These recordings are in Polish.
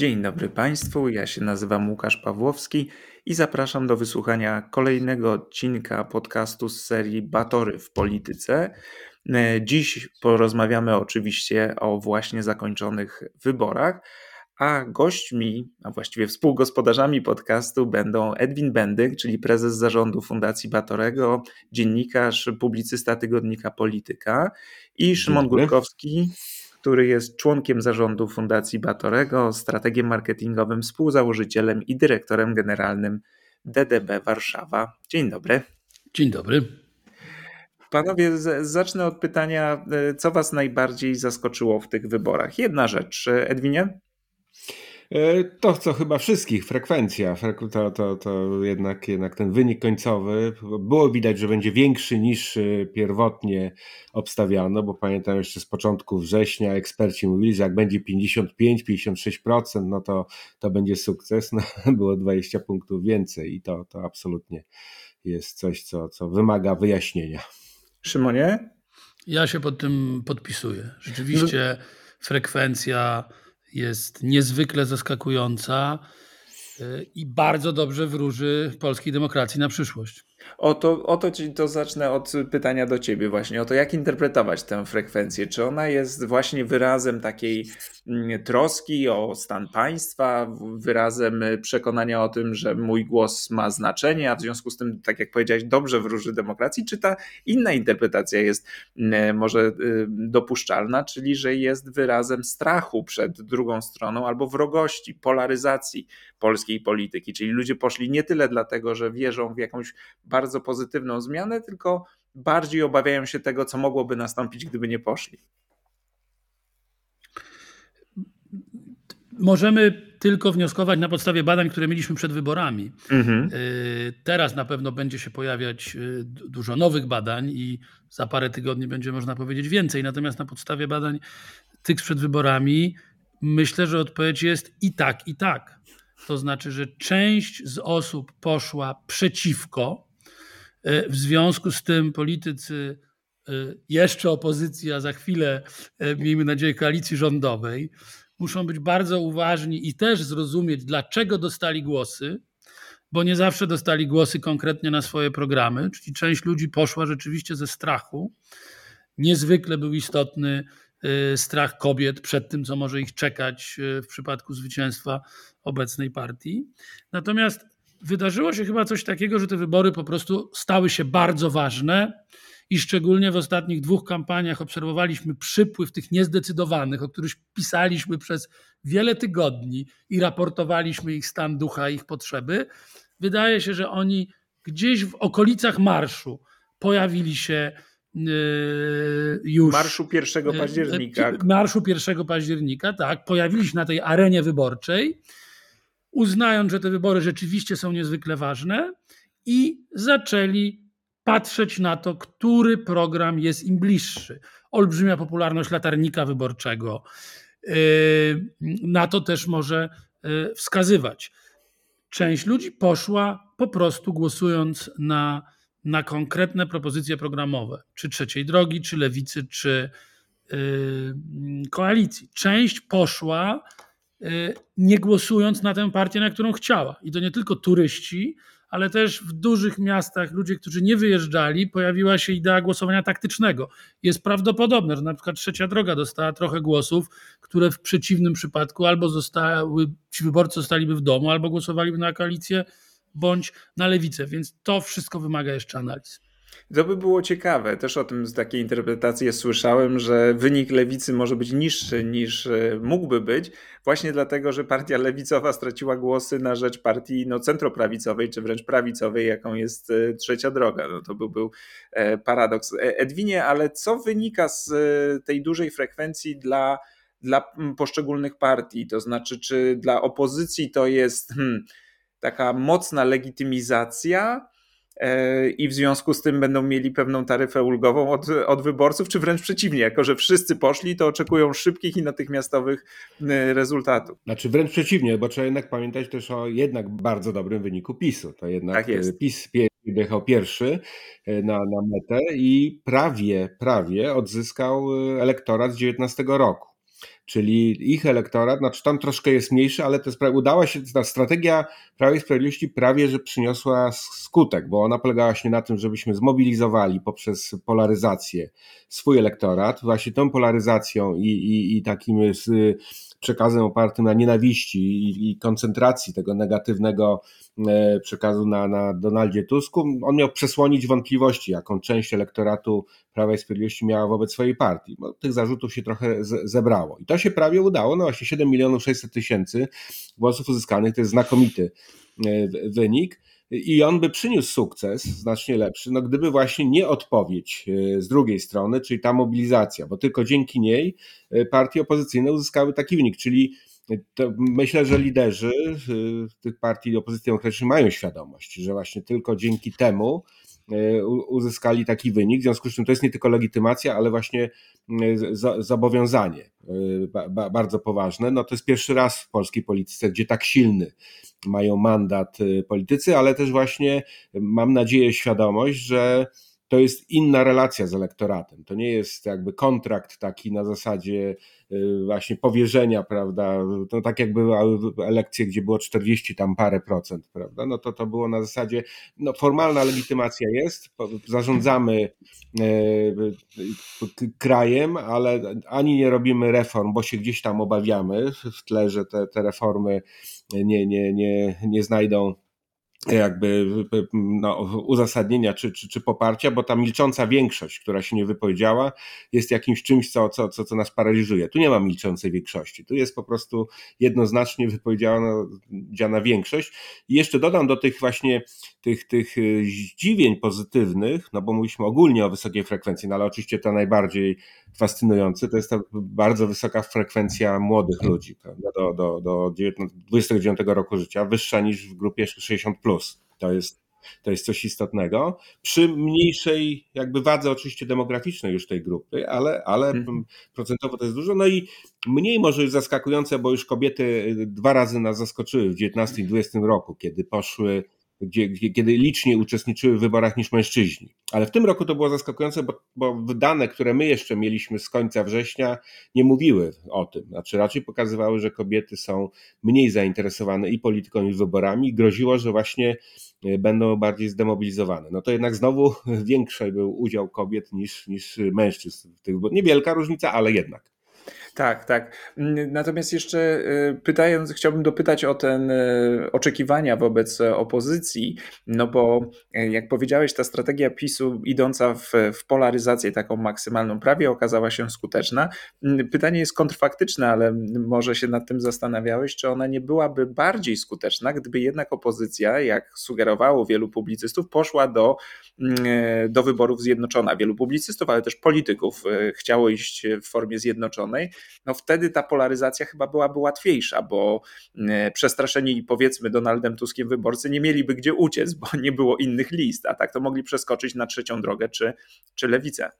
Dzień dobry Państwu, ja się nazywam Łukasz Pawłowski i zapraszam do wysłuchania kolejnego odcinka podcastu z serii Batory w polityce. E, dziś porozmawiamy oczywiście o właśnie zakończonych wyborach, a gośćmi, a właściwie współgospodarzami podcastu będą Edwin Bendyk, czyli prezes zarządu Fundacji Batorego, dziennikarz, publicysta tygodnika Polityka i Szymon Górkowski, który jest członkiem zarządu Fundacji Batorego, strategiem marketingowym, współzałożycielem i dyrektorem generalnym DDB Warszawa. Dzień dobry. Dzień dobry. Panowie, zacznę od pytania, e, co Was najbardziej zaskoczyło w tych wyborach? Jedna rzecz. Edwinie? E, to, co chyba wszystkich, frekwencja. To, to, to jednak, jednak ten wynik końcowy było widać, że będzie większy niż e, pierwotnie obstawiano, bo pamiętam jeszcze z początku września eksperci mówili, że jak będzie 55-56%, no to, to będzie sukces. No, było 20 punktów więcej i to, to absolutnie jest coś, co, co wymaga wyjaśnienia. Szymonie? Ja się pod tym podpisuję. Rzeczywiście no. frekwencja jest niezwykle zaskakująca y, i bardzo dobrze wróży polskiej demokracji na przyszłość. O to, o to, to zacznę od pytania do ciebie właśnie, o to jak interpretować tę frekwencję. Czy ona jest właśnie wyrazem takiej mm, troski o stan państwa, wyrazem przekonania o tym, że mój głos ma znaczenie, a w związku z tym, tak jak powiedziałeś, dobrze wróży demokracji, czy ta inna interpretacja jest mm, może y, dopuszczalna, czyli że jest wyrazem strachu przed drugą stroną albo wrogości, polaryzacji polskiej polityki, czyli ludzie poszli nie tyle dlatego, że wierzą w jakąś bardzo pozytywną zmianę, tylko bardziej obawiają się tego, co mogłoby nastąpić, gdyby nie poszli. Możemy tylko wnioskować na podstawie badań, które mieliśmy przed wyborami. Mhm. Y, teraz na pewno będzie się pojawiać y, dużo nowych badań i za parę tygodni będzie można powiedzieć więcej. Natomiast na podstawie badań tych przed wyborami myślę, że odpowiedź jest i tak, i tak. To znaczy, że część z osób poszła przeciwko E, w związku z tym politycy, e, jeszcze opozycja, za chwilę, e, miejmy nadzieję, koalicji rządowej, muszą być bardzo uważni i też zrozumieć, dlaczego dostali głosy, bo nie zawsze dostali głosy konkretnie na swoje programy, czyli część ludzi poszła rzeczywiście ze strachu. Niezwykle był istotny strach kobiet przed tym, co może ich czekać w przypadku zwycięstwa obecnej partii. Natomiast wydarzyło się chyba coś takiego, że te wybory po prostu stały się bardzo ważne i szczególnie w ostatnich dwóch kampaniach obserwowaliśmy przypływ tych niezdecydowanych, o których pisaliśmy przez wiele tygodni i raportowaliśmy ich stan ducha, ich potrzeby. Wydaje się, że oni gdzieś w okolicach marszu pojawili się yy, już. Marszu 1 yy, października. Marszu 1 października, tak. Pojawili się na tej arenie wyborczej uznając, że te wybory rzeczywiście są niezwykle ważne i zaczęli patrzeć na to, który program jest im bliższy. Olbrzymia popularność latarnika wyborczego yy, na to też może yy, wskazywać. Część ludzi poszła po prostu głosując na, na konkretne propozycje programowe, czy trzeciej drogi, czy lewicy, czy yy, koalicji. Część poszła nie głosując na tę partię, na którą chciała. I to nie tylko turyści, ale też w dużych miastach ludzie, którzy nie wyjeżdżali, pojawiła się idea głosowania taktycznego. Jest prawdopodobne, że na przykład trzecia droga dostała trochę głosów, które w przeciwnym przypadku albo zostały, ci wyborcy zostaliby w domu, albo głosowaliby na koalicję, bądź na lewicę. Więc to wszystko wymaga jeszcze analiz. To by było ciekawe. Też o tym z takiej interpretacji słyszałem, że wynik lewicy może być niższy niż e, mógłby być, właśnie dlatego, że partia lewicowa straciła głosy na rzecz partii no, centroprawicowej, czy wręcz prawicowej, jaką jest e, trzecia droga. No, to był, był e, paradoks. Edwinie, ale co wynika z tej dużej frekwencji dla, dla poszczególnych partii? To znaczy, czy dla opozycji to jest hmm, taka mocna legitymizacja? I w związku z tym będą mieli pewną taryfę ulgową od, od wyborców, czy wręcz przeciwnie, jako że wszyscy poszli, to oczekują szybkich i natychmiastowych y, rezultatów. Znaczy wręcz przeciwnie, bo trzeba jednak pamiętać też o jednak bardzo dobrym wyniku PiSu. To jednak tak jest. PiS jechał pierwszy na, na metę i prawie, prawie odzyskał elektorat z 19 roku czyli ich elektorat, znaczy tam troszkę jest mniejszy, ale to udała się, ta strategia Prawa i Sprawiedliwości prawie, że przyniosła skutek, bo ona polegała się na tym, żebyśmy zmobilizowali poprzez polaryzację swój elektorat, właśnie tą polaryzacją i, i, i takim z, przekazem opartym na nienawiści i, i koncentracji tego negatywnego e, przekazu na, na Donaldzie Tusku, on miał przesłonić wątpliwości, jaką część elektoratu Prawa i Sprawiedliwości miała wobec swojej partii. Bo tych zarzutów się trochę zebrało. I to się prawie udało. No właśnie 7 milionów 600 tysięcy głosów uzyskanych to jest znakomity e, wynik. I on by przyniósł sukces znacznie lepszy, no gdyby właśnie nie odpowiedź e, z drugiej strony, czyli ta mobilizacja, bo tylko dzięki niej e, partie opozycyjne uzyskały taki wynik, czyli myślę, że liderzy tych partii opozycji demokratycznej mają świadomość, że właśnie tylko dzięki temu E, uzyskali taki wynik. W związku z czym to jest nie tylko legitymacja, ale właśnie e, zobowiązanie e, bardzo poważne. No to jest pierwszy raz w polskiej polityce, gdzie tak silny mają mandat politycy, ale też właśnie mam nadzieję świadomość, że to jest inna relacja z elektoratem. To nie jest jakby kontrakt taki na zasadzie y, właśnie powierzenia, prawda? To tak jak były elekcje, gdzie było 40 tam parę procent, prawda? No to to było na zasadzie, no formalna legitymacja jest, zarządzamy y, krajem, ale ani nie robimy reform, bo się gdzieś tam obawiamy w tle, że te, te reformy nie, nie, nie, nie znajdą jakby no, uzasadnienia czy, czy, czy poparcia, bo ta milcząca większość, która się nie wypowiedziała, jest jakimś czymś, co, co, co, co nas paraliżuje. Tu nie ma milczącej większości, tu jest po prostu jednoznacznie wypowiedziana większość. I jeszcze dodam do tych właśnie tych, tych y, zdziwień pozytywnych, no bo mówiliśmy ogólnie o wysokiej frekwencji, no ale oczywiście to najbardziej fascynujące to jest ta bardzo wysoka frekwencja młodych ludzi, prawda, do, do, do 29 roku życia, wyższa niż w grupie 60+. Plus. To jest to jest coś istotnego. Przy mniejszej jakby wadze oczywiście demograficznej już tej grupy, ale, ale mhm. procentowo to jest dużo. No i mniej może już zaskakujące, bo już kobiety dwa razy nas zaskoczyły w 19 i 20 roku, kiedy poszły gdzie, gdzie, kiedy licznie uczestniczyły w wyborach niż mężczyźni. Ale w tym roku to było zaskakujące, bo, bo dane, które my jeszcze mieliśmy z końca września, nie mówiły o tym. Znaczy raczej pokazywały, że kobiety są mniej zainteresowane i polityką, i wyborami. Groziło, że właśnie e, będą bardziej zdemobilizowane. No to jednak znowu większy był udział kobiet niż, niż mężczyzn. Niewielka różnica, ale jednak. Tak, tak. Natomiast jeszcze y, pytając, chciałbym dopytać o ten y, oczekiwania wobec opozycji, no bo y, jak powiedziałeś, ta strategia PiSu idąca w, w polaryzację taką maksymalną prawie okazała się skuteczna. Pytanie jest kontrfaktyczne, ale może się nad tym zastanawiałeś, czy ona nie byłaby bardziej skuteczna, gdyby jednak opozycja, jak sugerowało wielu publicystów, poszła do, do wyborów zjednoczona. Wielu publicystów, ale też polityków chciało iść w formie zjednoczonej no wtedy ta polaryzacja chyba byłaby łatwiejsza, bo e, przestraszeni powiedzmy Donaldem Tuskiem wyborcy nie mieliby gdzie uciec, bo nie było innych list, a tak to mogli przeskoczyć na trzecią drogę czy, czy lewicę.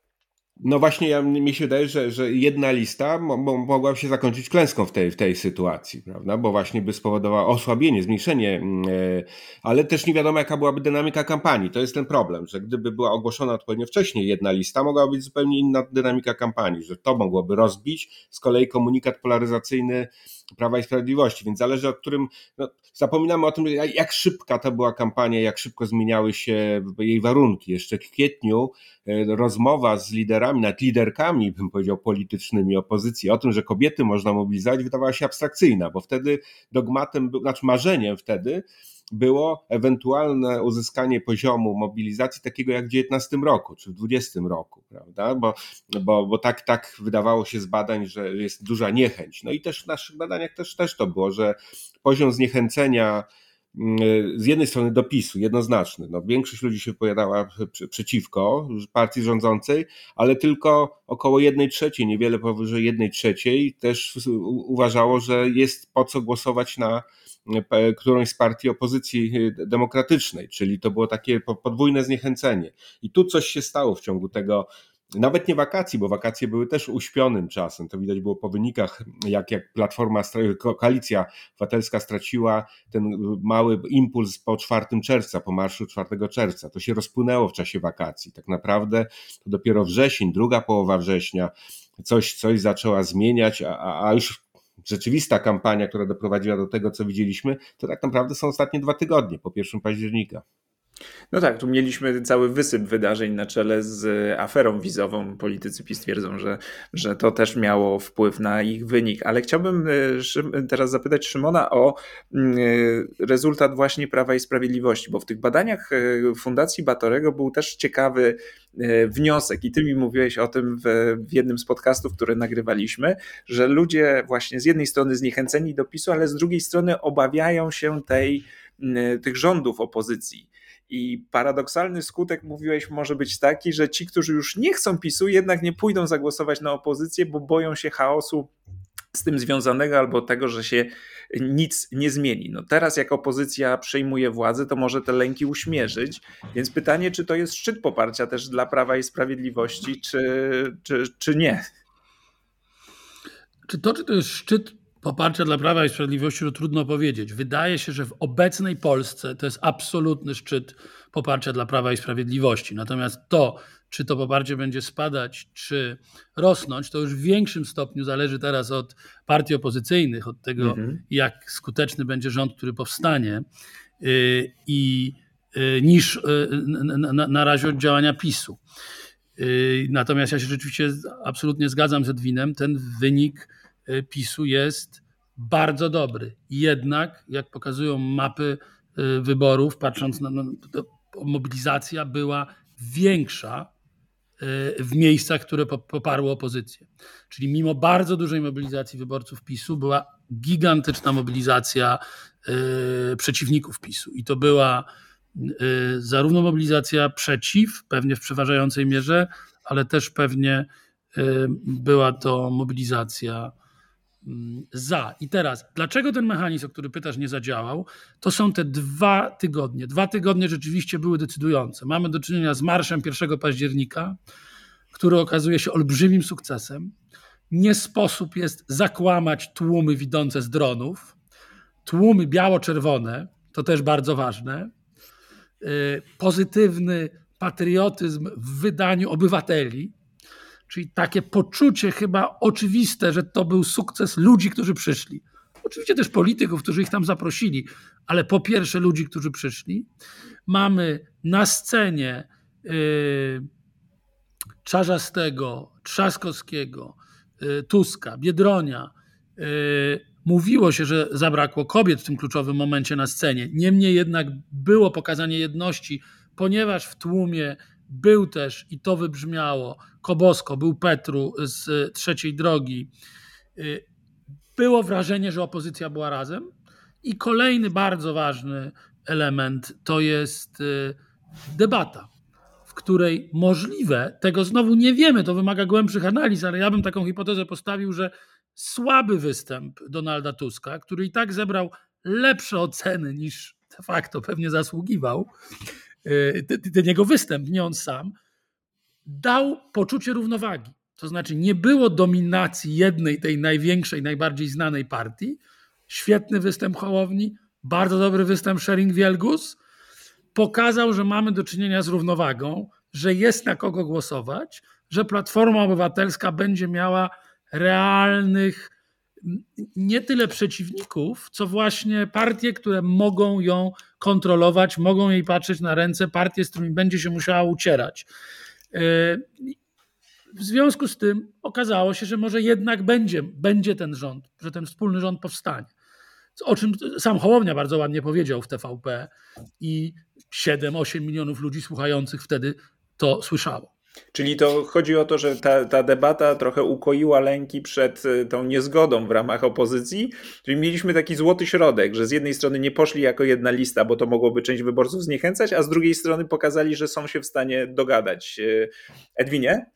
No właśnie, ja, mi się wydaje, że, że jedna lista mogła się zakończyć klęską w tej, w tej sytuacji, prawda? Bo właśnie by spowodowała osłabienie, zmniejszenie, e, ale też nie wiadomo, jaka byłaby dynamika kampanii. To jest ten problem, że gdyby była ogłoszona odpowiednio wcześniej jedna lista, mogła być zupełnie inna dynamika kampanii, że to mogłoby rozbić z kolei komunikat polaryzacyjny Prawa i Sprawiedliwości, więc zależy o którym, no, zapominamy o tym, jak szybka to była kampania, jak szybko zmieniały się jej warunki. Jeszcze w kwietniu e, rozmowa z liderami nawet liderkami, bym powiedział, politycznymi opozycji, o tym, że kobiety można mobilizować, wydawała się abstrakcyjna, bo wtedy dogmatem, znaczy marzeniem wtedy było ewentualne uzyskanie poziomu mobilizacji takiego jak w 19 roku czy w 20 roku, prawda? Bo, bo, bo tak, tak wydawało się z badań, że jest duża niechęć. No i też w naszych badaniach też, też to było, że poziom zniechęcenia z jednej strony dopisu, jednoznaczny. No, większość ludzi się wypowiadała przeciwko partii rządzącej, ale tylko około jednej trzeciej, niewiele powyżej jednej trzeciej też uważało, że jest po co głosować na którąś z partii opozycji demokratycznej, czyli to było takie podwójne zniechęcenie. I tu coś się stało w ciągu tego nawet nie wakacji, bo wakacje były też uśpionym czasem. To widać było po wynikach, jak, jak Platforma, Koalicja Obywatelska straciła ten mały impuls po 4 czerwca, po marszu 4 czerwca. To się rozpłynęło w czasie wakacji. Tak naprawdę to dopiero wrzesień, druga połowa września, coś, coś zaczęła zmieniać, a, a już rzeczywista kampania, która doprowadziła do tego, co widzieliśmy, to tak naprawdę są ostatnie dwa tygodnie po 1 października. No tak, tu mieliśmy cały wysyp wydarzeń na czele z aferą wizową. Politycy PiS twierdzą, że, że to też miało wpływ na ich wynik. Ale chciałbym e, teraz zapytać Szymona o mm, e, rezultat właśnie Prawa i Sprawiedliwości, bo w tych badaniach e, Fundacji Batorego był też ciekawy wniosek i ty mi mówiłeś o tym w, w jednym z podcastów, które nagrywaliśmy, że ludzie właśnie z jednej strony zniechęceni do PiSu, ale z drugiej strony obawiają się tej, tych rządów opozycji. I paradoksalny skutek, mówiłeś, może być taki, że ci, którzy już nie chcą PiSu, jednak nie pójdą zagłosować na opozycję, bo boją się chaosu z tym związanego albo tego, że się nic nie zmieni. No teraz, jak opozycja przejmuje władzę, to może te lęki uśmierzyć. Więc pytanie, czy to jest szczyt poparcia też dla Prawa i Sprawiedliwości, czy, czy, czy nie? Czy to, czy to jest szczyt poparcia dla Prawa i Sprawiedliwości, to trudno powiedzieć. Wydaje się, że w obecnej Polsce to jest absolutny szczyt poparcia dla Prawa i Sprawiedliwości. Natomiast to, czy to poparcie będzie spadać, czy rosnąć, to już w większym stopniu zależy teraz od partii opozycyjnych, od tego, mhm. jak skuteczny będzie rząd, który powstanie, y, i y, niż y, na, na razie od działania PiSu. Natomiast ja się rzeczywiście absolutnie zgadzam z Edwinem. Ten wynik PiSu jest bardzo dobry. Jednak, jak pokazują mapy y, wyborów, patrząc na, mobilizacja była większa y, w miejscach, które poparły opozycję. Czyli mimo bardzo dużej mobilizacji wyborców PiSu była gigantyczna mobilizacja przeciwników PiSu. I to była zarówno mobilizacja przeciw, pewnie w przeważającej mierze, ale też pewnie była to mobilizacja za. I teraz, dlaczego ten mechanizm, o który pytasz, nie zadziałał? To są te dwa tygodnie. Dwa tygodnie rzeczywiście były decydujące. Mamy do czynienia z marszem 1 października, który okazuje się olbrzymim sukcesem. Nie sposób jest zakłamać tłumy widzące z dronów. Tłumy biało-czerwone, to też bardzo ważne. Y, pozytywny patriotyzm w wydaniu obywateli, Czyli takie poczucie chyba oczywiste, że to był sukces ludzi, którzy przyszli. Oczywiście też polityków, którzy ich tam zaprosili, ale po pierwsze ludzi, którzy przyszli. Mamy na scenie yy, Czarzastego, Trzaskowskiego, yy, Tuska, Biedronia. Yy, mówiło się, że zabrakło kobiet w tym kluczowym momencie na scenie. Niemniej jednak było pokazanie jedności, ponieważ w tłumie był też, i to wybrzmiało, Kobosko, był Petru z trzeciej drogi. Y, było wrażenie, że opozycja była razem. I kolejny bardzo ważny element to jest y, debata, w której możliwe, tego znowu nie wiemy, to wymaga głębszych analiz, ale ja bym taką hipotezę postawił, że słaby występ Donalda Tuska, który i tak zebrał lepsze oceny niż de facto pewnie zasługiwał, y, ten jego występ, nie on sam, dał poczucie równowagi. To znaczy, nie było dominacji jednej, tej największej, najbardziej znanej partii. Świetny występ Hołowni, bardzo dobry występ Shering Wielgus. Pokazał, że mamy do czynienia z równowagą, że jest na kogo głosować, że Platforma Obywatelska będzie miała realnych nie tyle przeciwników, co właśnie partie, które mogą ją kontrolować, mogą jej patrzeć na ręce, partie, z którymi będzie się musiała ucierać. E, W związku z tym okazało się, że może jednak będzie, będzie ten rząd, że ten wspólny rząd powstanie. O czym sam Hołownia bardzo ładnie powiedział w TVP i 7-8 milionów ludzi słuchających wtedy to słyszało. Czyli to chodzi o to, że ta, ta debata trochę ukoiła lęki przed y, tą niezgodą w ramach opozycji. Czyli mieliśmy taki złoty środek, że z jednej strony nie poszli jako jedna lista, bo to mogłoby część wyborców zniechęcać, a z drugiej strony pokazali, że są się w stanie dogadać. Y, Edwinie?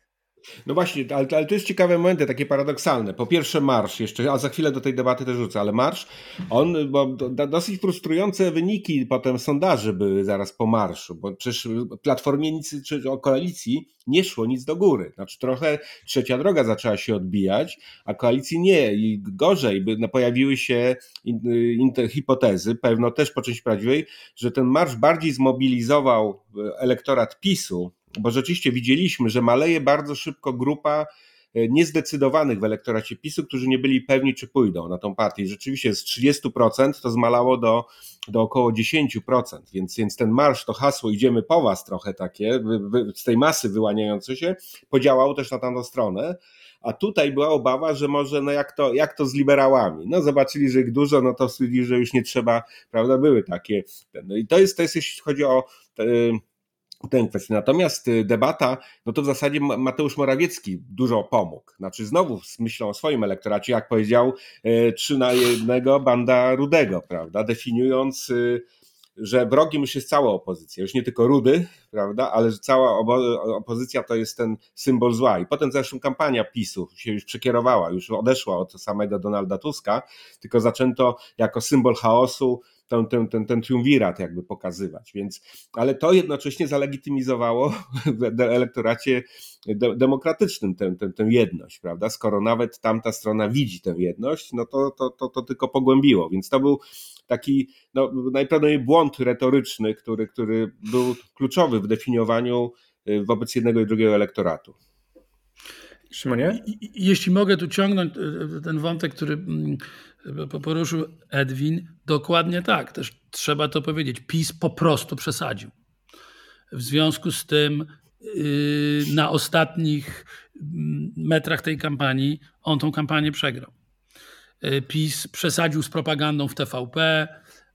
No właśnie, ale, ale to jest ciekawe momenty, takie paradoksalne. Po pierwsze marsz jeszcze, a za chwilę do tej debaty też rzucę, ale marsz, on, bo dosyć frustrujące wyniki potem sondaży były zaraz po marszu, bo przecież Platformie nic, czy o koalicji nie szło nic do góry. Znaczy trochę trzecia droga zaczęła się odbijać, a koalicji nie i gorzej, by no, pojawiły się in, in, hipotezy, pewno też po części prawdziwej, że ten marsz bardziej zmobilizował elektorat PiSu, bo rzeczywiście widzieliśmy, że maleje bardzo szybko grupa e, niezdecydowanych w elektoracie PiSu, którzy nie byli pewni, czy pójdą na tą partię. rzeczywiście z 30% to zmalało do, do około 10%, więc, więc ten marsz, to hasło idziemy po was trochę takie, z tej masy wyłaniające się, podziałało też na tamtą stronę. A tutaj była obawa, że może, no jak to, jak to z liberałami? No zobaczyli, że ich dużo, no to stwierdzili, że już nie trzeba, prawda, były takie. No i to jest, to jest jeśli chodzi o tę kwestię. Natomiast y, debata, no to w zasadzie Mateusz Morawiecki dużo pomógł. Znaczy znowu z myślą o swoim elektoracie, jak powiedział, y, trzy na jednego banda Rudego, prawda, definiując y, że wrogiem już jest cała opozycja, już nie tylko Rudy, prawda, ale że cała opozycja to jest ten symbol zła. I potem zresztą kampania PiSu się już przekierowała, już odeszła od samego Donalda Tuska, tylko zaczęto jako symbol chaosu ten, ten, ten, ten triumvirat jakby pokazywać. Więc, ale to jednocześnie zalegitymizowało w elektoracie demokratycznym tę, tę, tę jedność, prawda? Skoro nawet tamta strona widzi tę jedność, no to, to, to, to tylko pogłębiło. Więc to był taki no, najprawdopodobniej błąd retoryczny, który, który był kluczowy w definiowaniu y, wobec jednego i drugiego elektoratu. Szymonie? Jeśli mogę tu ciągnąć y, ten wątek, który mm, poruszył Edwin, dokładnie tak, też trzeba to powiedzieć. PiS po prostu przesadził. W związku z tym y, na ostatnich mm, metrach tej kampanii on tą kampanię przegrał. E, PiS przesadził z propagandą w TVP,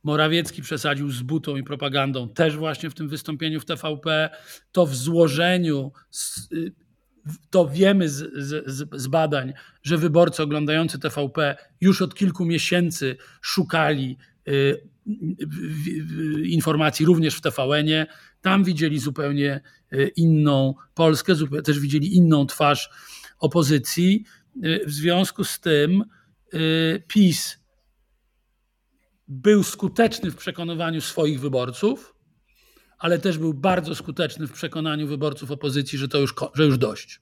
Morawiecki przesadził z butą i propagandą też właśnie w tym wystąpieniu w TVP. To w złożeniu, y, to wiemy z, z, z, badań, że wyborcy oglądający TVP już od kilku miesięcy szukali y, informacji również w TVN-ie. Tam widzieli zupełnie y, inną Polskę, też widzieli inną twarz opozycji. W związku z tym, Y, PiS był skuteczny w przekonywaniu swoich wyborców, ale też był bardzo skuteczny w przekonaniu wyborców opozycji, że to już, że już dość.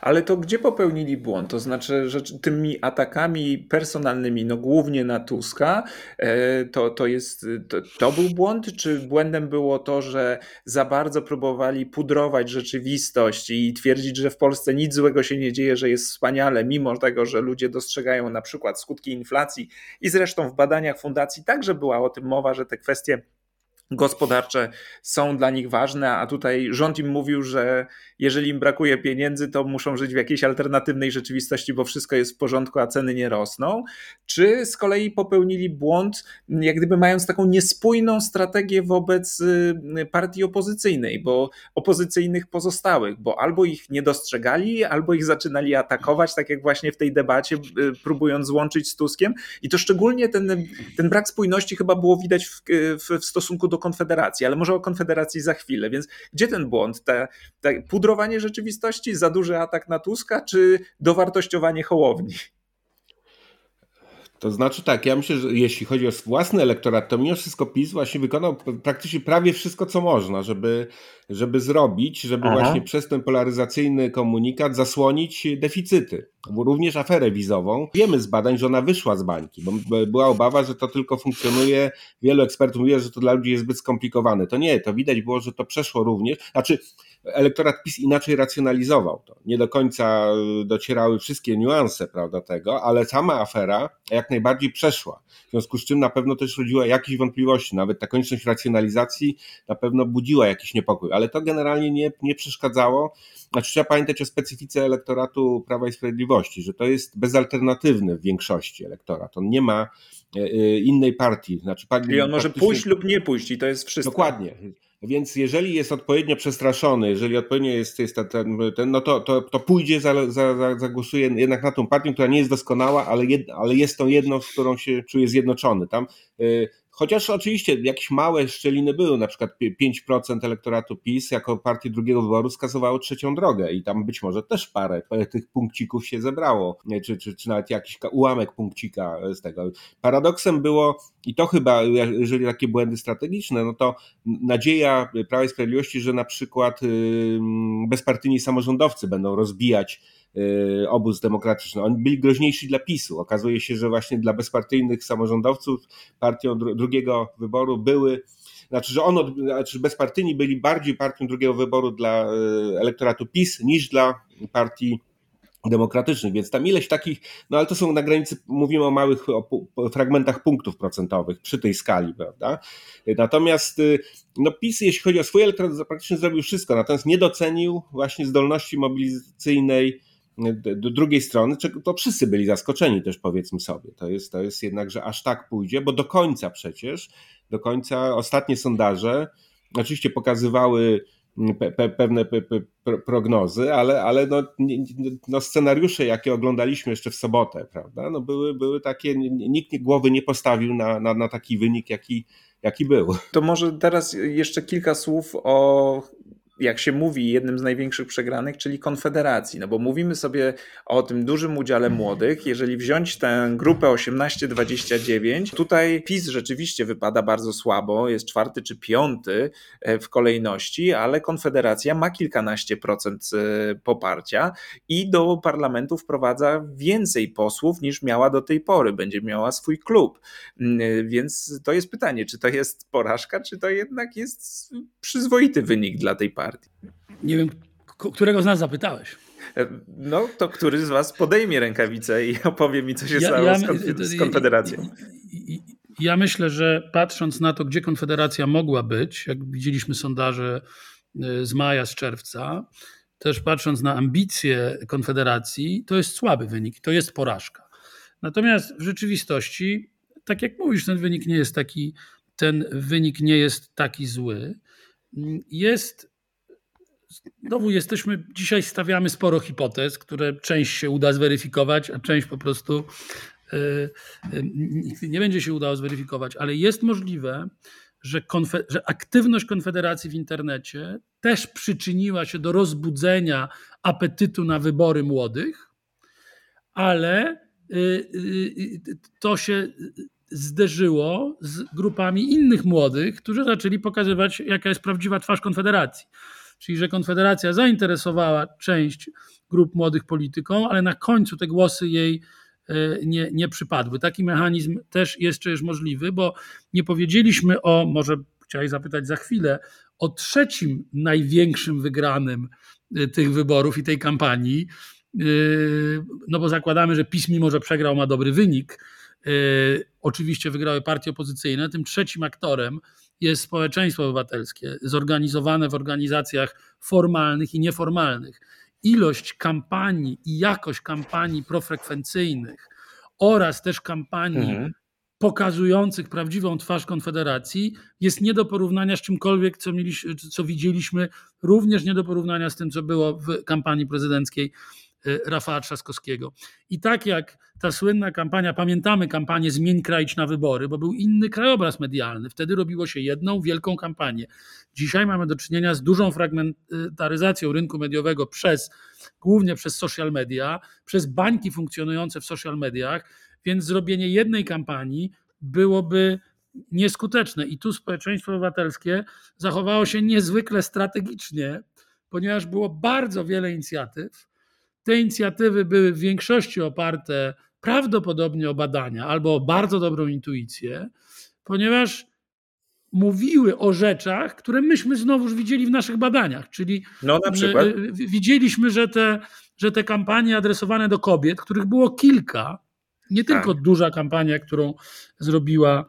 Ale to gdzie popełnili błąd? To znaczy, że tymi atakami personalnymi, no głównie na Tuska, e, to, to, jest, to, to, był błąd? Czy błędem było to, że za bardzo próbowali pudrować rzeczywistość i twierdzić, że w Polsce nic złego się nie dzieje, że jest wspaniale, mimo tego, że ludzie dostrzegają na przykład skutki inflacji i zresztą w badaniach fundacji także była o tym mowa, że te kwestie gospodarcze są dla nich ważne, a tutaj rząd im mówił, że jeżeli im brakuje pieniędzy, to muszą żyć w jakiejś alternatywnej rzeczywistości, bo wszystko jest w porządku, a ceny nie rosną. Czy z kolei popełnili błąd, jak gdyby mając taką niespójną strategię wobec y, partii opozycyjnej, bo opozycyjnych pozostałych, bo albo ich nie dostrzegali, albo ich zaczynali atakować, tak jak właśnie w tej debacie, y, próbując złączyć z Tuskiem. I to szczególnie ten, ten brak spójności chyba było widać w, w, w stosunku do Konfederacji, ale może o Konfederacji za chwilę. Więc gdzie ten błąd? Te, te pudrowanie rzeczywistości, za duży atak na Tuska, czy dowartościowanie Hołowni? To znaczy tak, ja myślę, że jeśli chodzi o własny elektorat, to mimo wszystko PiS właśnie wykonał praktycznie prawie wszystko, co można, żeby, żeby zrobić, żeby Aha. właśnie przez ten polaryzacyjny komunikat zasłonić deficyty. Również aferę wizową. Wiemy z badań, że ona wyszła z bańki, bo była obawa, że to tylko funkcjonuje. Wielu ekspertów mówi, że to dla ludzi jest zbyt skomplikowane. To nie, to widać było, że to przeszło również. Znaczy, elektorat PiS inaczej racjonalizował to. Nie do końca docierały wszystkie niuanse prawda, tego, ale sama afera jak najbardziej przeszła. W związku z czym na pewno też rodziła jakieś wątpliwości. Nawet ta konieczność racjonalizacji na pewno budziła jakiś niepokój, ale to generalnie nie, nie przeszkadzało znaczy trzeba pamiętać o specyfice elektoratu Prawa i Sprawiedliwości, że to jest bezalternatywny w większości elektorat. On nie ma e, e, innej partii. Znaczy, I on może pójść lub nie pójść i to jest wszystko. Dokładnie. Więc jeżeli jest odpowiednio przestraszony, jeżeli odpowiednio jest, jest ten, ten, no to, to, to pójdzie, za, za, zagłosuje jednak na tą partię, która nie jest doskonała, ale, jed, ale jest tą jedną, z którą się czuje zjednoczony. Tam y, Chociaż oczywiście jakieś małe szczeliny były, na przykład 5% elektoratu PiS jako partii drugiego wyboru skazywało trzecią drogę i tam być może też parę tych punkcików się zebrało, czy, czy, czy nawet jakiś ułamek punkcika z tego. Paradoksem było, i to chyba, jeżeli takie błędy strategiczne, no to nadzieja Prawa i Sprawiedliwości, że na przykład bezpartyjni samorządowcy będą rozbijać obóz demokratyczny. Oni byli groźniejsi dla PiSu. Okazuje się, że właśnie dla bezpartyjnych samorządowców partią drugiego wyboru były znaczy, że on, znaczy bezpartyjni byli bardziej partią drugiego wyboru dla y, elektoratu PiS niż dla partii demokratycznych, więc tam ileś takich, no ale to są na granicy, mówimy o małych o fragmentach punktów procentowych przy tej skali, prawda? Natomiast y, no PiS, jeśli chodzi o swój elektorat, praktycznie zrobił wszystko, natomiast nie docenił właśnie zdolności mobilizacyjnej do drugiej strony, to wszyscy byli zaskoczeni też powiedzmy sobie. To jest, to jest jednak, że aż tak pójdzie, bo do końca przecież, do końca ostatnie sondaże oczywiście pokazywały pe, pe, pewne pe, prognozy, ale, ale no, no scenariusze, jakie oglądaliśmy jeszcze w sobotę, prawda, no były, były takie, nikt głowy nie postawił na, na, na taki wynik, jaki, jaki był. To może teraz jeszcze kilka słów o jak się mówi, jednym z największych przegranych, czyli Konfederacji. No bo mówimy sobie o tym dużym udziale młodych. Jeżeli wziąć tę grupę 18-29, tutaj PiS rzeczywiście wypada bardzo słabo, jest czwarty czy piąty e, w kolejności, ale Konfederacja ma kilkanaście procent e, poparcia i do parlamentu wprowadza więcej posłów niż miała do tej pory. Będzie miała swój klub. Mm, e, więc to jest pytanie, czy to jest porażka, czy to jednak jest przyzwoity wynik dla tej partii partii. Nie wiem, którego z nas zapytałeś. E, no, to który z was podejmie rękawicę i opowie mi, co się ja, stało ja, z, Konfederacją. Ja myślę, że patrząc na to, gdzie Konfederacja mogła być, jak widzieliśmy sondaże e, z maja, z czerwca, też patrząc na ambicje Konfederacji, to jest słaby wynik, to jest porażka. Natomiast w rzeczywistości, tak jak mówisz, ten wynik nie jest taki, ten wynik nie jest taki zły. Jest znowu jesteśmy, dzisiaj stawiamy sporo hipotez, które część się uda zweryfikować, a część po prostu e, e, nie będzie się udało zweryfikować, ale jest możliwe, że, że, aktywność Konfederacji w internecie też przyczyniła się do rozbudzenia apetytu na wybory młodych, ale e, to się zderzyło z grupami innych młodych, którzy zaczęli pokazywać, jaka jest prawdziwa twarz Konfederacji czyli że Konfederacja zainteresowała część grup młodych polityką, ale na końcu te głosy jej e, nie, nie przypadły. Taki mechanizm też jeszcze jest możliwy, bo nie powiedzieliśmy o, może chciałeś zapytać za chwilę, o trzecim największym wygranym e, tych wyborów i tej kampanii, e, no bo zakładamy, że PiS mimo, że przegrał ma dobry wynik, oczywiście wygrały partie opozycyjne, tym trzecim aktorem jest społeczeństwo obywatelskie, zorganizowane w organizacjach formalnych i nieformalnych. Ilość kampanii i jakość kampanii profrekwencyjnych oraz też kampanii mhm. pokazujących prawdziwą twarz Konfederacji jest nie do porównania z czymkolwiek, co, mieliśmy, co widzieliśmy, również nie do porównania z tym, co było w kampanii prezydenckiej Rafała Trzaskowskiego. I tak jak ta słynna kampania, pamiętamy kampanię Zmień kraj na wybory, bo był inny krajobraz medialny. Wtedy robiło się jedną wielką kampanię. Dzisiaj mamy do czynienia z dużą fragmentaryzacją rynku mediowego przez, głównie przez social media, przez bańki funkcjonujące w social mediach, więc zrobienie jednej kampanii byłoby nieskuteczne. I tu społeczeństwo obywatelskie zachowało się niezwykle strategicznie, ponieważ było bardzo wiele inicjatyw, te inicjatywy były w większości oparte prawdopodobnie o badania albo o bardzo dobrą intuicję, ponieważ mówiły o rzeczach, które myśmy znowuż widzieli w naszych badaniach. Czyli no, na przykład. widzieliśmy, że te, że te kampanie adresowane do kobiet, których było kilka, nie tak. tylko duża kampania, którą zrobiła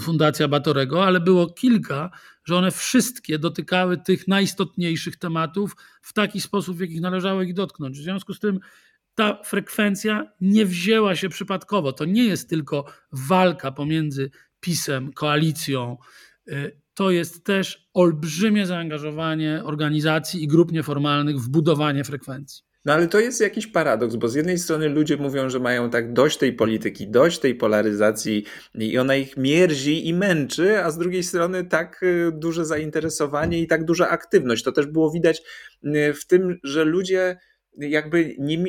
Fundacja Batorego, ale było kilka, że one wszystkie dotykały tych najistotniejszych tematów w taki sposób, w jaki należało ich dotknąć. W związku z tym ta frekwencja nie wzięła się przypadkowo. To nie jest tylko walka pomiędzy PiSem, koalicją. Y, to jest też olbrzymie zaangażowanie organizacji i grup nieformalnych w budowanie frekwencji. No ale to jest jakiś paradoks, bo z jednej strony ludzie mówią, że mają tak dość tej polityki, dość tej polaryzacji i ona ich mierzi i męczy, a z drugiej strony tak y, duże zainteresowanie i tak duża aktywność. To też było widać y, w tym, że ludzie jakby nie,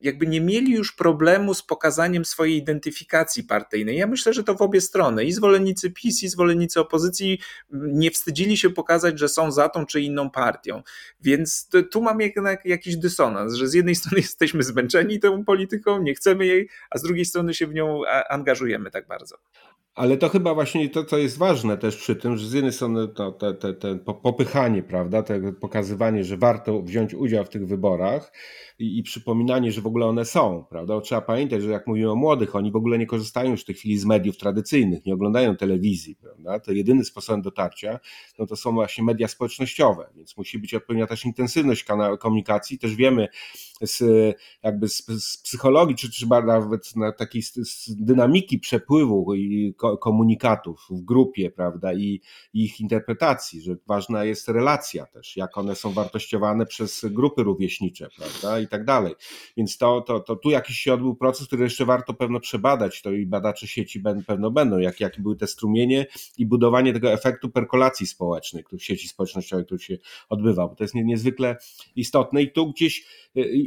jakby nie mieli już problemu z pokazaniem swojej identyfikacji partyjnej. Ja myślę, że to w obie strony. I zwolennicy PiS, i zwolennicy opozycji nie wstydzili się pokazać, że są za tą czy inną partią. Więc tu mam jednak jakiś dysonans, że z jednej strony jesteśmy zmęczeni tą polityką, nie chcemy jej, a z drugiej strony się w nią angażujemy tak bardzo. Ale to chyba właśnie to, co jest ważne też przy tym, że z jednej strony to, te, te, te popychanie, prawda, te pokazywanie, że warto wziąć udział w tych wyborach i, i, przypominanie, że w ogóle one są, prawda. Trzeba pamiętać, że jak mówimy o młodych, oni w ogóle nie korzystają już w tej chwili z mediów tradycyjnych, nie oglądają telewizji, prawda. To jedyny sposób dotarcia, no to są właśnie media społecznościowe, więc musi być odpowiednia też intensywność komunikacji. Też wiemy, z, jakby z, z psychologii, czy, czy nawet na takiej z, dynamiki przepływu i ko, komunikatów w grupie, prawda, i, i, ich interpretacji, że ważna jest relacja też, jak one są wartościowane przez grupy rówieśnicze, prawda, i tak dalej. Więc to, to, to tu jakiś się odbył proces, który jeszcze warto pewno przebadać, to i badacze sieci pewno będą, jak, jakie były te strumienie i budowanie tego efektu perkolacji społecznej, który sieci społecznościowej, który się odbywał, bo to jest niezwykle istotne i tu gdzieś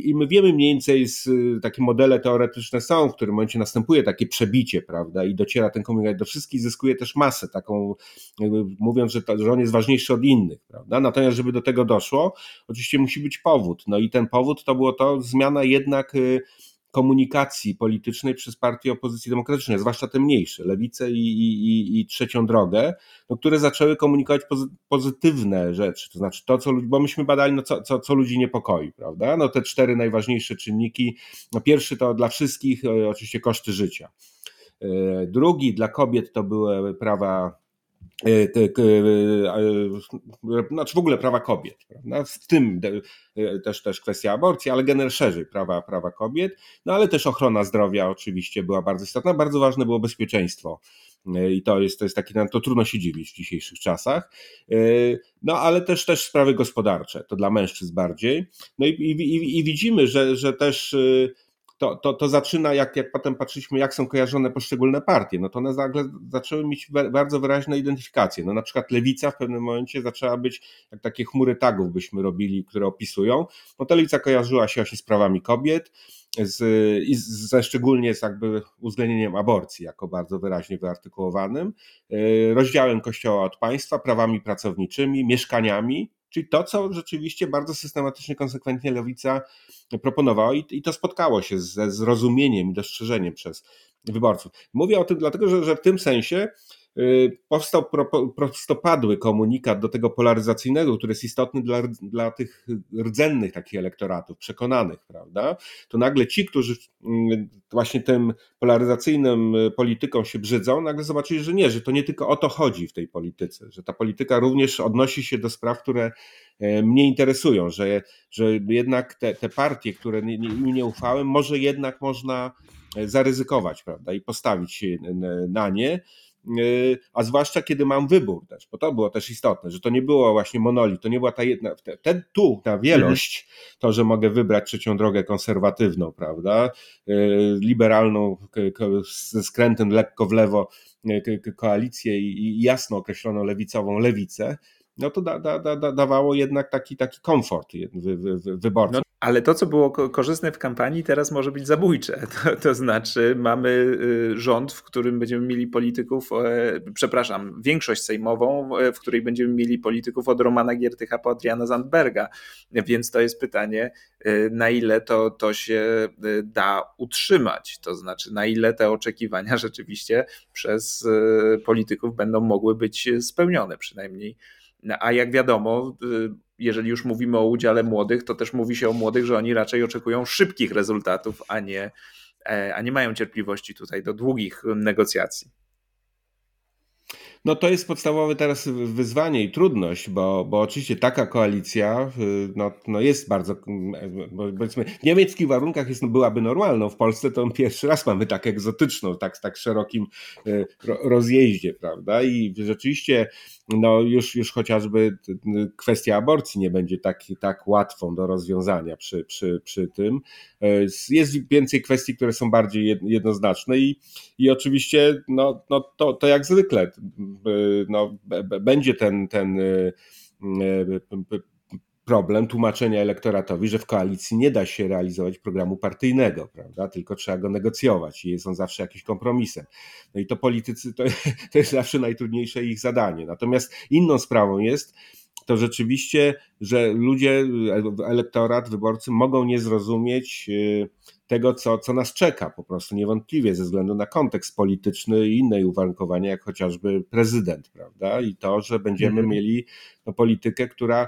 i my wiemy mniej więcej, z, takie modele teoretyczne są, w którym momencie następuje takie przebicie, prawda, i dociera ten komunikat do wszystkich, zyskuje też masę, taką, mówiąc, że, to, że on jest ważniejszy od innych, prawda, natomiast żeby do tego doszło, oczywiście musi być powód, no i ten powód to było to zmiana jednak y, komunikacji politycznej przez partie opozycji demokratycznej, zwłaszcza te mniejsze, lewicę i, i, i trzecią drogę, no, które zaczęły komunikować pozytywne rzeczy, to znaczy to, co bo myśmy badali, no, co, co, co ludzi niepokoi, prawda? No te cztery najważniejsze czynniki. No, pierwszy to dla wszystkich e, oczywiście koszty życia. E, drugi dla kobiet to były prawa znaczy w ogóle prawa kobiet, prawda? w tym e, też, też kwestia aborcji, ale generalnie szerzej prawa, prawa kobiet, no ale też ochrona zdrowia oczywiście była bardzo istotna, bardzo ważne było bezpieczeństwo. I to jest, to jest taki, to trudno się dziwić w dzisiejszych czasach, no ale też, też sprawy gospodarcze, to dla mężczyzn bardziej, no i, i, i widzimy, że, że też to, to, to zaczyna, jak, jak potem patrzyliśmy, jak są kojarzone poszczególne partie, no to one nagle zaczęły mieć bardzo wyraźne identyfikacje. No na przykład lewica w pewnym momencie zaczęła być, jak takie chmury tagów byśmy robili, które opisują, no to lewica kojarzyła się właśnie z prawami kobiet, z, i ze szczególnie z jakby uwzględnieniem aborcji jako bardzo wyraźnie wyartykułowanym, e, rozdziałem kościoła od państwa, prawami pracowniczymi, mieszkaniami, Czyli to, co rzeczywiście bardzo systematycznie, konsekwentnie lewica proponowała i, i to spotkało się ze zrozumieniem i dostrzeżeniem przez wyborców. Mówię o tym dlatego, że, że w tym sensie powstał prostopadły komunikat do tego polaryzacyjnego, który jest istotny dla, dla tych rdzennych takich elektoratów, przekonanych, prawda? To nagle ci, którzy mm, właśnie tym polaryzacyjnym y, polityką się brzydzą, nagle zobaczyli, że nie, że to nie tylko o to chodzi w tej polityce, że ta polityka również odnosi się do spraw, które e, mnie interesują, że, że jednak te, te partie, które mi nie, nie ufałem, może jednak można e, zaryzykować, prawda, i postawić się na nie a zwłaszcza kiedy mam wybór też, bo to było też istotne, że to nie było właśnie monolit, to nie była ta jedna, ten, tu ta wielość, to, że mogę wybrać trzecią drogę konserwatywną, prawda, yy, liberalną ze skrętem lekko w lewo yy, koalicję i jasno określoną lewicową lewicę, no to da, da, da, dawało jednak taki, taki komfort wyborcy. No, ale to, co było korzystne w kampanii, teraz może być zabójcze. To, to, znaczy, mamy y, rząd, w którym będziemy mieli polityków, e, przepraszam, większość sejmową, e, w której będziemy mieli polityków od Romana Giertycha po Adriana Zandberga. Więc to jest pytanie, e, na ile to, to się da utrzymać. To znaczy, na ile te oczekiwania rzeczywiście przez polityków będą mogły być spełnione, przynajmniej a jak wiadomo, y, jeżeli już mówimy o udziale młodych, to też mówi się o młodych, że oni raczej oczekują szybkich rezultatów, a nie, e, a nie mają cierpliwości tutaj do długich negocjacji. No to jest podstawowe teraz wyzwanie i trudność, bo, bo oczywiście taka koalicja y, no, no jest bardzo, powiedzmy, w niemieckich warunkach jest, no byłaby normalną, w Polsce to pierwszy raz mamy tak egzotyczną, tak, tak szerokim y, rozjeździe, prawda? I rzeczywiście no już, już chociażby kwestia aborcji nie będzie tak, tak łatwą do rozwiązania przy, przy, przy tym. E, jest więcej kwestii, które są bardziej jednoznaczne i, i oczywiście no, no to, to jak zwykle e, no, będzie ten, ten e, problem tłumaczenia elektoratowi, że w koalicji nie da się realizować programu partyjnego, prawda? Tylko trzeba go negocjować i jest on zawsze jakimś kompromisem. No i to politycy to, to jest zawsze najtrudniejsze ich zadanie. Natomiast inną sprawą jest, to rzeczywiście, że ludzie, elektorat, wyborcy mogą nie zrozumieć y, tego, co, co nas czeka, po prostu niewątpliwie ze względu na kontekst polityczny i inne uwarunkowania, jak chociażby prezydent, prawda? I to, że będziemy mhm. mieli no, politykę, która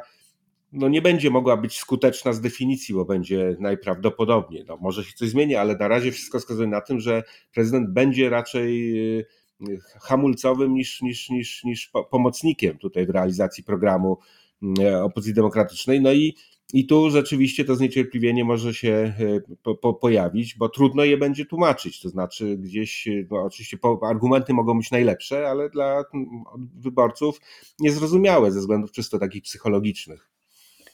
no nie będzie mogła być skuteczna z definicji, bo będzie najprawdopodobniej. No, może się coś zmieni, ale na razie wszystko wskazuje na tym, że prezydent będzie raczej y, hamulcowym niż, niż, niż, niż pomocnikiem tutaj w realizacji programu y, opozycji demokratycznej. No i, i tu rzeczywiście to zniecierpliwienie może się y, po, po, pojawić, bo trudno je będzie tłumaczyć. To znaczy, gdzieś, no oczywiście argumenty mogą być najlepsze, ale dla wyborców niezrozumiałe ze względów czysto takich psychologicznych.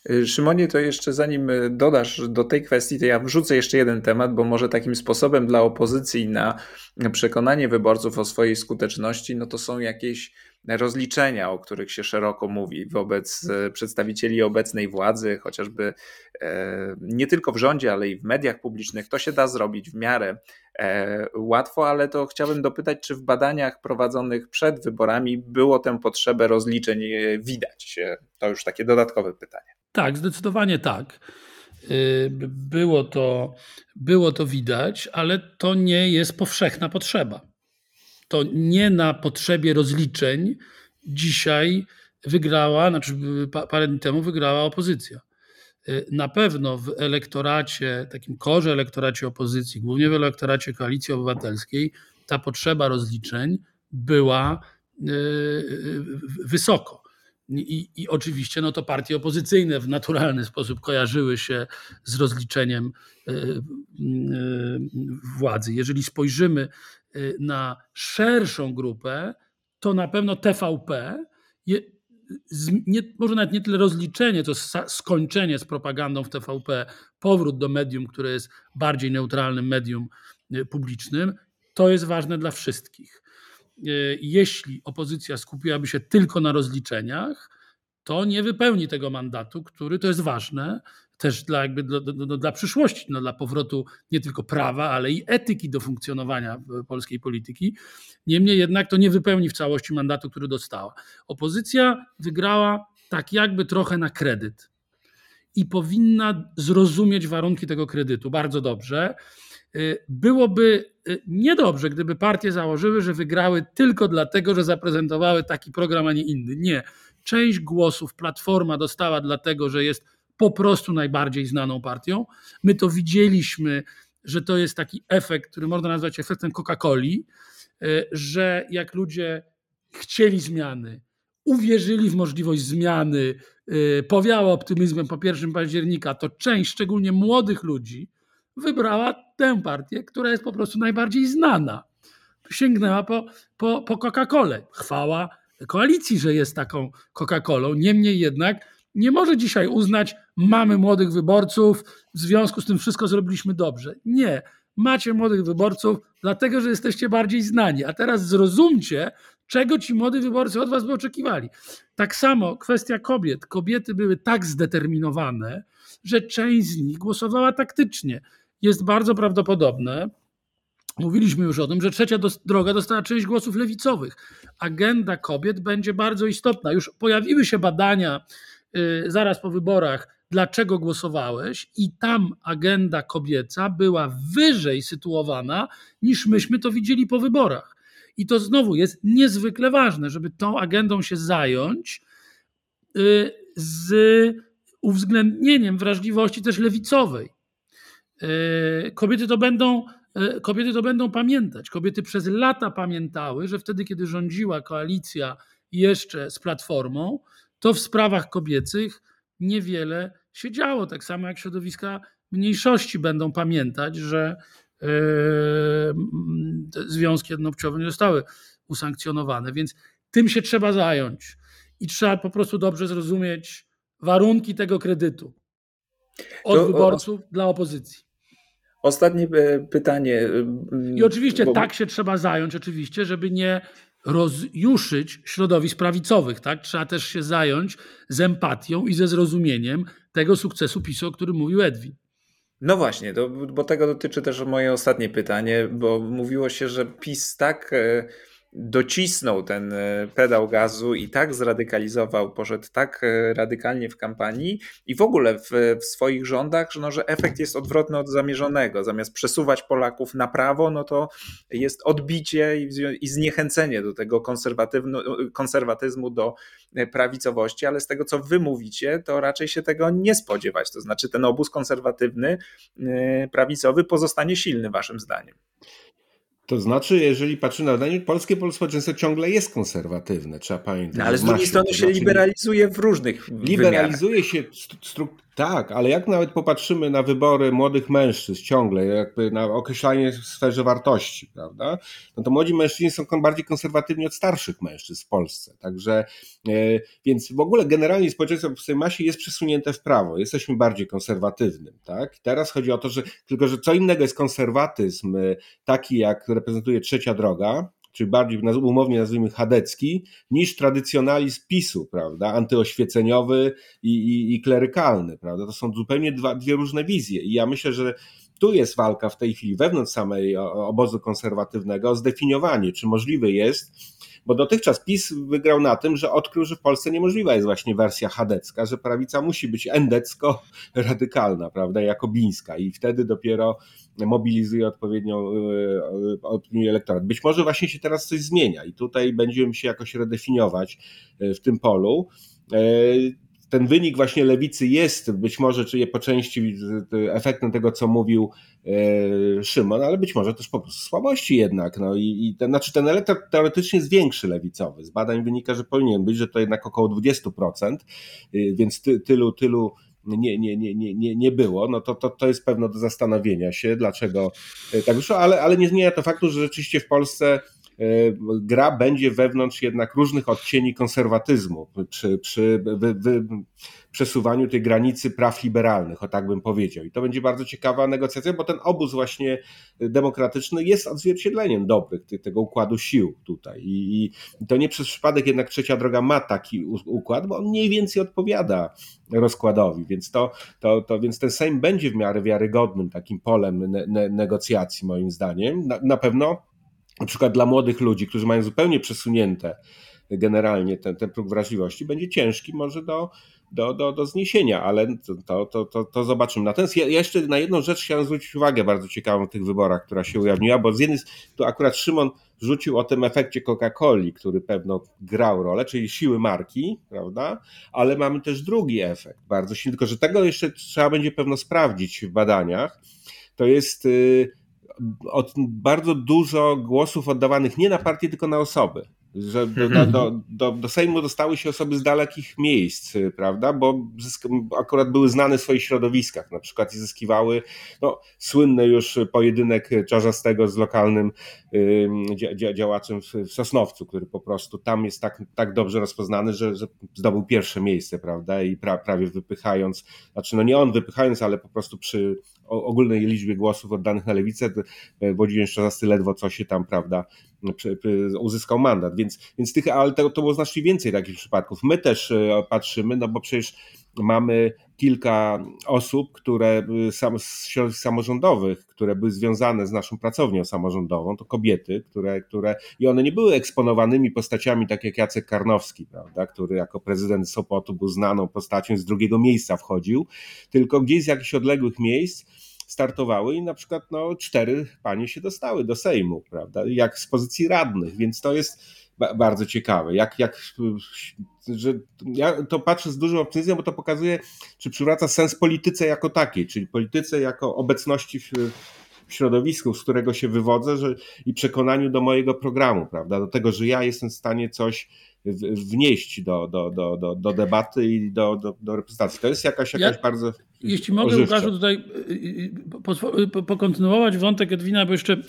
Y, Szymonie, to jeszcze zanim y, dodasz do tej kwestii, to ja wrzucę jeszcze jeden temat, bo może takim sposobem dla opozycji na przekonanie wyborców o swojej skuteczności, no to są jakieś rozliczenia, o których się szeroko mówi wobec y, przedstawicieli obecnej władzy, chociażby e, nie tylko w rządzie, ale i w mediach publicznych. To się da zrobić w miarę e, łatwo, ale to chciałbym dopytać, czy w badaniach prowadzonych przed wyborami było tę potrzebę rozliczeń e, widać? To już takie dodatkowe pytanie. Tak, zdecydowanie tak. Było to, było to widać, ale to nie jest powszechna potrzeba. To nie na potrzebie rozliczeń dzisiaj wygrała, znaczy parę dni temu wygrała opozycja. Y, na pewno w elektoracie, takim korze elektoracie opozycji, głównie w elektoracie koalicji obywatelskiej, ta potrzeba rozliczeń była y, wysoko. I, I, oczywiście no to partie opozycyjne w naturalny sposób kojarzyły się z rozliczeniem e, władzy. Jeżeli spojrzymy na szerszą grupę, to na pewno TVP, nie, może nawet nie tyle rozliczenie, to skończenie z propagandą w TVP, powrót do medium, które jest bardziej neutralnym medium publicznym, to jest ważne dla wszystkich. E, jeśli opozycja skupiłaby się tylko na rozliczeniach, to nie wypełni tego mandatu, który to jest ważne też dla, jakby dla, dla, przyszłości, no, dla powrotu nie tylko prawa, ale i etyki do funkcjonowania polskiej polityki. Niemniej jednak to nie wypełni w całości mandatu, który dostała. Opozycja wygrała tak jakby trochę na kredyt i powinna zrozumieć warunki tego kredytu bardzo dobrze Y, byłoby y, niedobrze, gdyby partie założyły, że wygrały tylko dlatego, że zaprezentowały taki program, a nie inny. Nie. Część głosów Platforma dostała dlatego, że jest po prostu najbardziej znaną partią. My to widzieliśmy, że to jest taki efekt, który można nazwać efektem Coca-Coli, y, że jak ludzie chcieli zmiany, uwierzyli w możliwość zmiany, powiało optymizmem po 1 października, to część, szczególnie młodych ludzi, wybrała tę partię, która jest po prostu najbardziej znana. Sięgnęła po, po, po Coca-Colę. Chwała koalicji, że jest taką Coca-Colą. Niemniej jednak nie może dzisiaj uznać, mamy młodych wyborców, w związku z tym wszystko zrobiliśmy dobrze. Nie. Macie młodych wyborców, dlatego że jesteście bardziej znani. A teraz zrozumcie, czego ci młodzi wyborcy od was by oczekiwali. Tak samo kwestia kobiet. Kobiety były tak zdeterminowane, że część z nich głosowała taktycznie jest bardzo prawdopodobne, Mówiliśmy już o tym, że trzecia droga dostała część głosów lewicowych. Agenda kobiet będzie bardzo istotna. Już pojawiły się badania zaraz po wyborach, dlaczego głosowałeś, i tam agenda kobieca była wyżej sytuowana niż myśmy to widzieli po wyborach. I to znowu jest niezwykle ważne, żeby tą agendą się zająć y, z uwzględnieniem wrażliwości też lewicowej. E, kobiety to będą kobiety to będą pamiętać. Kobiety przez lata pamiętały, że wtedy, kiedy rządziła koalicja jeszcze z Platformą, to w sprawach kobiecych niewiele się działo. Tak samo jak środowiska mniejszości będą pamiętać, że yy, związki jednopłciowe nie zostały usankcjonowane, więc tym się trzeba zająć i trzeba po prostu dobrze zrozumieć warunki tego kredytu od to, wyborców o, dla opozycji. Ostatnie e, pytanie. E, I oczywiście bo... tak się trzeba zająć, oczywiście, żeby nie rozjuszyć środowisk prawicowych. Tak? Trzeba też się zająć z empatią i ze zrozumieniem tego sukcesu PiSu, o którym mówił Edwin. No właśnie, bo tego dotyczy też moje ostatnie pytanie, bo mówiło się, że PiS tak e, docisnął ten e, pedał gazu i tak zradykalizował, poszedł tak e, radykalnie w kampanii i w ogóle w, w, swoich rządach, że, no, że efekt jest odwrotny od zamierzonego. Zamiast przesuwać Polaków na prawo, no to jest odbicie i, i zniechęcenie do tego konserwatyzmu, do e, prawicowości, ale z tego, co wy mówicie, to raczej się tego nie spodziewać. To znaczy ten obóz konserwatywny, prawicowy pozostanie silny waszym zdaniem. To znaczy, jeżeli patrzy na badanie, polskie społeczeństwo ciągle jest konserwatywne, trzeba pamiętać. No, ale z drugiej strony się znaczy, liberalizuje w różnych Liberalizuje wymiarach. się tak, ale jak nawet popatrzymy na wybory młodych mężczyzn ciągle, jakby na określanie w sferze wartości, prawda, no to młodzi mężczyźni są bardziej konserwatywni od starszych mężczyzn w Polsce. Także, e, więc w ogóle generalnie społeczeństwo w tej masie jest przesunięte w prawo. Jesteśmy bardziej konserwatywnym, tak? Teraz chodzi o to, że tylko, że co innego jest konserwatyzm e, taki, jak reprezentuje trzecia droga, czyli bardziej umownie nazwijmy chadecki, niż tradycjonalizm PiSu, prawda, antyoświeceniowy i, i, i klerykalny, prawda, to są zupełnie dwa, dwie różne wizje. I ja myślę, że tu jest walka w tej chwili wewnątrz samej obozu konserwatywnego o zdefiniowanie, czy możliwe jest, bo dotychczas PiS wygrał na tym, że odkrył, że w Polsce niemożliwa jest właśnie wersja chadecka, że prawica musi być endecko-radykalna, prawda, jakobińska i wtedy dopiero mobilizuje odpowiednią e, opinię elektorat. Być może właśnie się teraz coś zmienia i tutaj będziemy się jakoś redefiniować e, w tym polu e, ten wynik właśnie lewicy jest być może, czy po części efektem tego, co mówił Szymon, ale być może też po prostu słabości jednak. No i, i ten, znaczy ten elektorat teoretycznie jest większy lewicowy. Z badań wynika, że powinien być, że to jednak około 20%, więc ty, tylu, tylu nie, nie, nie, nie, nie, było, no to, to, to jest pewno do zastanowienia się, dlaczego e, tak wyszło, ale, ale nie zmienia to faktu, że rzeczywiście w Polsce e, gra będzie wewnątrz jednak różnych odcieni konserwatyzmu przy, przy wy, wy, przesuwaniu tej granicy praw liberalnych, o tak bym powiedział. I to będzie bardzo ciekawa negocjacja, bo ten obóz właśnie demokratyczny jest odzwierciedleniem dobrych tego układu sił tutaj. I, i to nie przez przypadek jednak trzecia droga ma taki układ, bo on mniej więcej odpowiada rozkładowi, więc to, to, to więc ten Sejm będzie w miarę wiarygodnym takim polem ne, ne, negocjacji moim zdaniem. Na, na pewno na przykład dla młodych ludzi, którzy mają zupełnie przesunięte generalnie ten, ten próg wrażliwości, będzie ciężki może do, do, do, do zniesienia, ale to, to, to, to zobaczymy. Natomiast ja jeszcze na jedną rzecz chciałem zwrócić uwagę bardzo ciekawą w tych wyborach, która się ujawniła, bo z jednej tu akurat Szymon rzucił o tym efekcie Coca-Coli, który pewno grał rolę, czyli siły marki, prawda? Ale mamy też drugi efekt, bardzo silny, tylko że tego jeszcze trzeba będzie pewno sprawdzić w badaniach. To jest y, od bardzo dużo głosów oddawanych nie na partie, tylko na osoby że do, mhm. do, do, do Sejmu dostały się osoby z dalekich miejsc, prawda, bo akurat były znane w swoich środowiskach, na przykład i zyskiwały no, słynny już pojedynek Czarzastego z lokalnym y, działaczem w, w Sosnowcu, który po prostu tam jest tak, tak dobrze rozpoznany, że, że zdobył pierwsze miejsce, prawda, i pra, prawie wypychając, znaczy no nie on wypychając, ale po prostu przy ogólnej liczbie głosów oddanych na lewicę, Włodzimierz Czarzasty ledwo co się tam, prawda, uzyskał mandat, więc, więc tych, ale to, to było znacznie więcej takich przypadków. My też e, patrzymy, no bo przecież mamy kilka osób, które sam, z środowisk samorządowych, które były związane z naszą pracownią samorządową, to kobiety, które, które i one nie były eksponowanymi postaciami, tak jak Jacek Karnowski, prawda, który jako prezydent Sopotu był znaną postacią, z drugiego miejsca wchodził, tylko gdzieś z jakichś odległych miejsc startowały i na przykład no, cztery panie się dostały do Sejmu, prawda, jak z pozycji radnych, więc to jest bardzo ciekawe. Jak, jak, że ja to patrzę z dużą optymizmem, bo to pokazuje, czy przywraca sens polityce jako takiej, czyli polityce jako obecności w, w środowisku, z którego się wywodzę że, i przekonaniu do mojego programu, prawda? Do tego, że ja jestem w stanie coś wnieść do, do, do, do, do debaty i do, do, do reprezentacji. To jest jakaś, jakaś ja, bardzo. Jeśli mogę, ożywcza. Łukaszu, tutaj y, y, y, pokontynuować wątek Edwina, bo jeszcze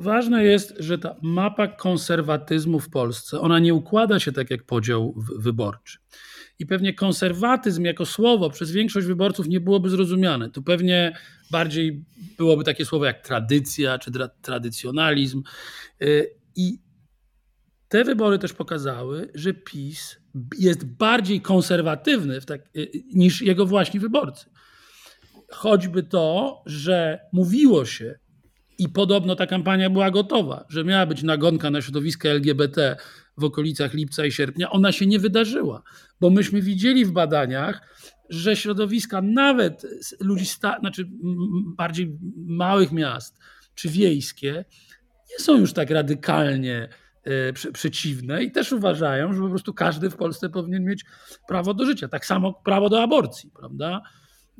ważne jest, że ta mapa konserwatyzmu w Polsce, ona nie układa się tak jak podział wyborczy. I pewnie konserwatyzm jako słowo przez większość wyborców nie byłoby zrozumiane. Tu pewnie bardziej byłoby takie słowo jak tradycja czy tra tradycjonalizm. I te wybory też pokazały, że PiS jest bardziej konserwatywny tak, y, niż jego właśnie wyborcy. Choćby to, że mówiło się, i podobno ta kampania była gotowa, że miała być nagonka na środowiska LGBT w okolicach lipca i sierpnia, ona się nie wydarzyła, bo myśmy widzieli w badaniach, że środowiska nawet ludzi sta- znaczy bardziej małych miast czy wiejskie nie są już tak radykalnie przeciwne i też uważają, że po prostu każdy w Polsce powinien mieć prawo do życia. Tak samo prawo do aborcji, prawda?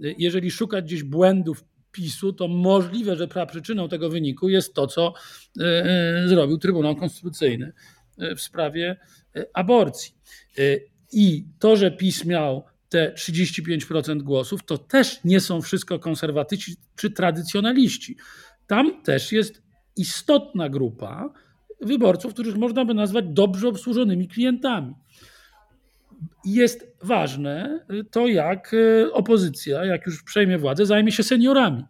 E, jeżeli szukać gdzieś błędów PiSu, to możliwe, że przyczyną tego wyniku jest to, co e, zrobił Trybunał Konstytucyjny w sprawie aborcji. I to, że PiS miał te 35% głosów, to też nie są wszystko konserwatyści czy tradycjonaliści. Tam też jest istotna grupa, wyborców, których można by nazwać dobrze obsłużonymi klientami. Jest ważne to, jak e, opozycja, jak już przejmie władzę, zajmie się seniorami.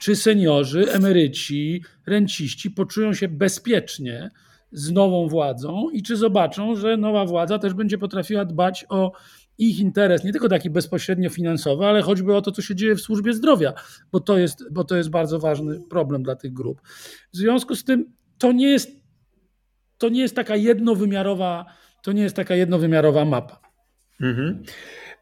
Czy seniorzy, emeryci, renciści poczują się bezpiecznie z nową władzą i czy zobaczą, że nowa władza też będzie potrafiła dbać o ich interes, nie tylko taki bezpośrednio finansowy, ale choćby o to, co się dzieje w służbie zdrowia, bo to jest, bo to jest bardzo ważny problem dla tych grup. W związku z tym to nie jest, to nie jest taka jednowymiarowa, to nie jest taka jednowymiarowa mapa. Mhm.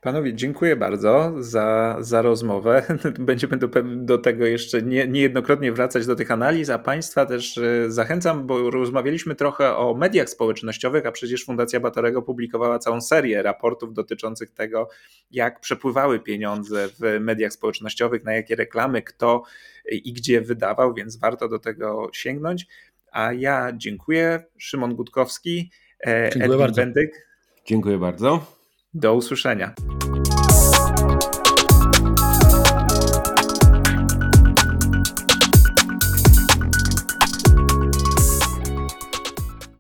Panowie, dziękuję bardzo za, za rozmowę. Będziemy do, do tego jeszcze nie, niejednokrotnie wracać do tych analiz, a Państwa też e, zachęcam, bo rozmawialiśmy trochę o mediach społecznościowych, a przecież Fundacja Batorego publikowała całą serię raportów dotyczących tego, jak przepływały pieniądze w mediach społecznościowych, na jakie reklamy, kto i gdzie wydawał, więc warto do tego sięgnąć. A ja dziękuję. Szymon Gutkowski, e, dziękuję Edwin bardzo. Bendyk. Dziękuję bardzo. Do usłyszenia.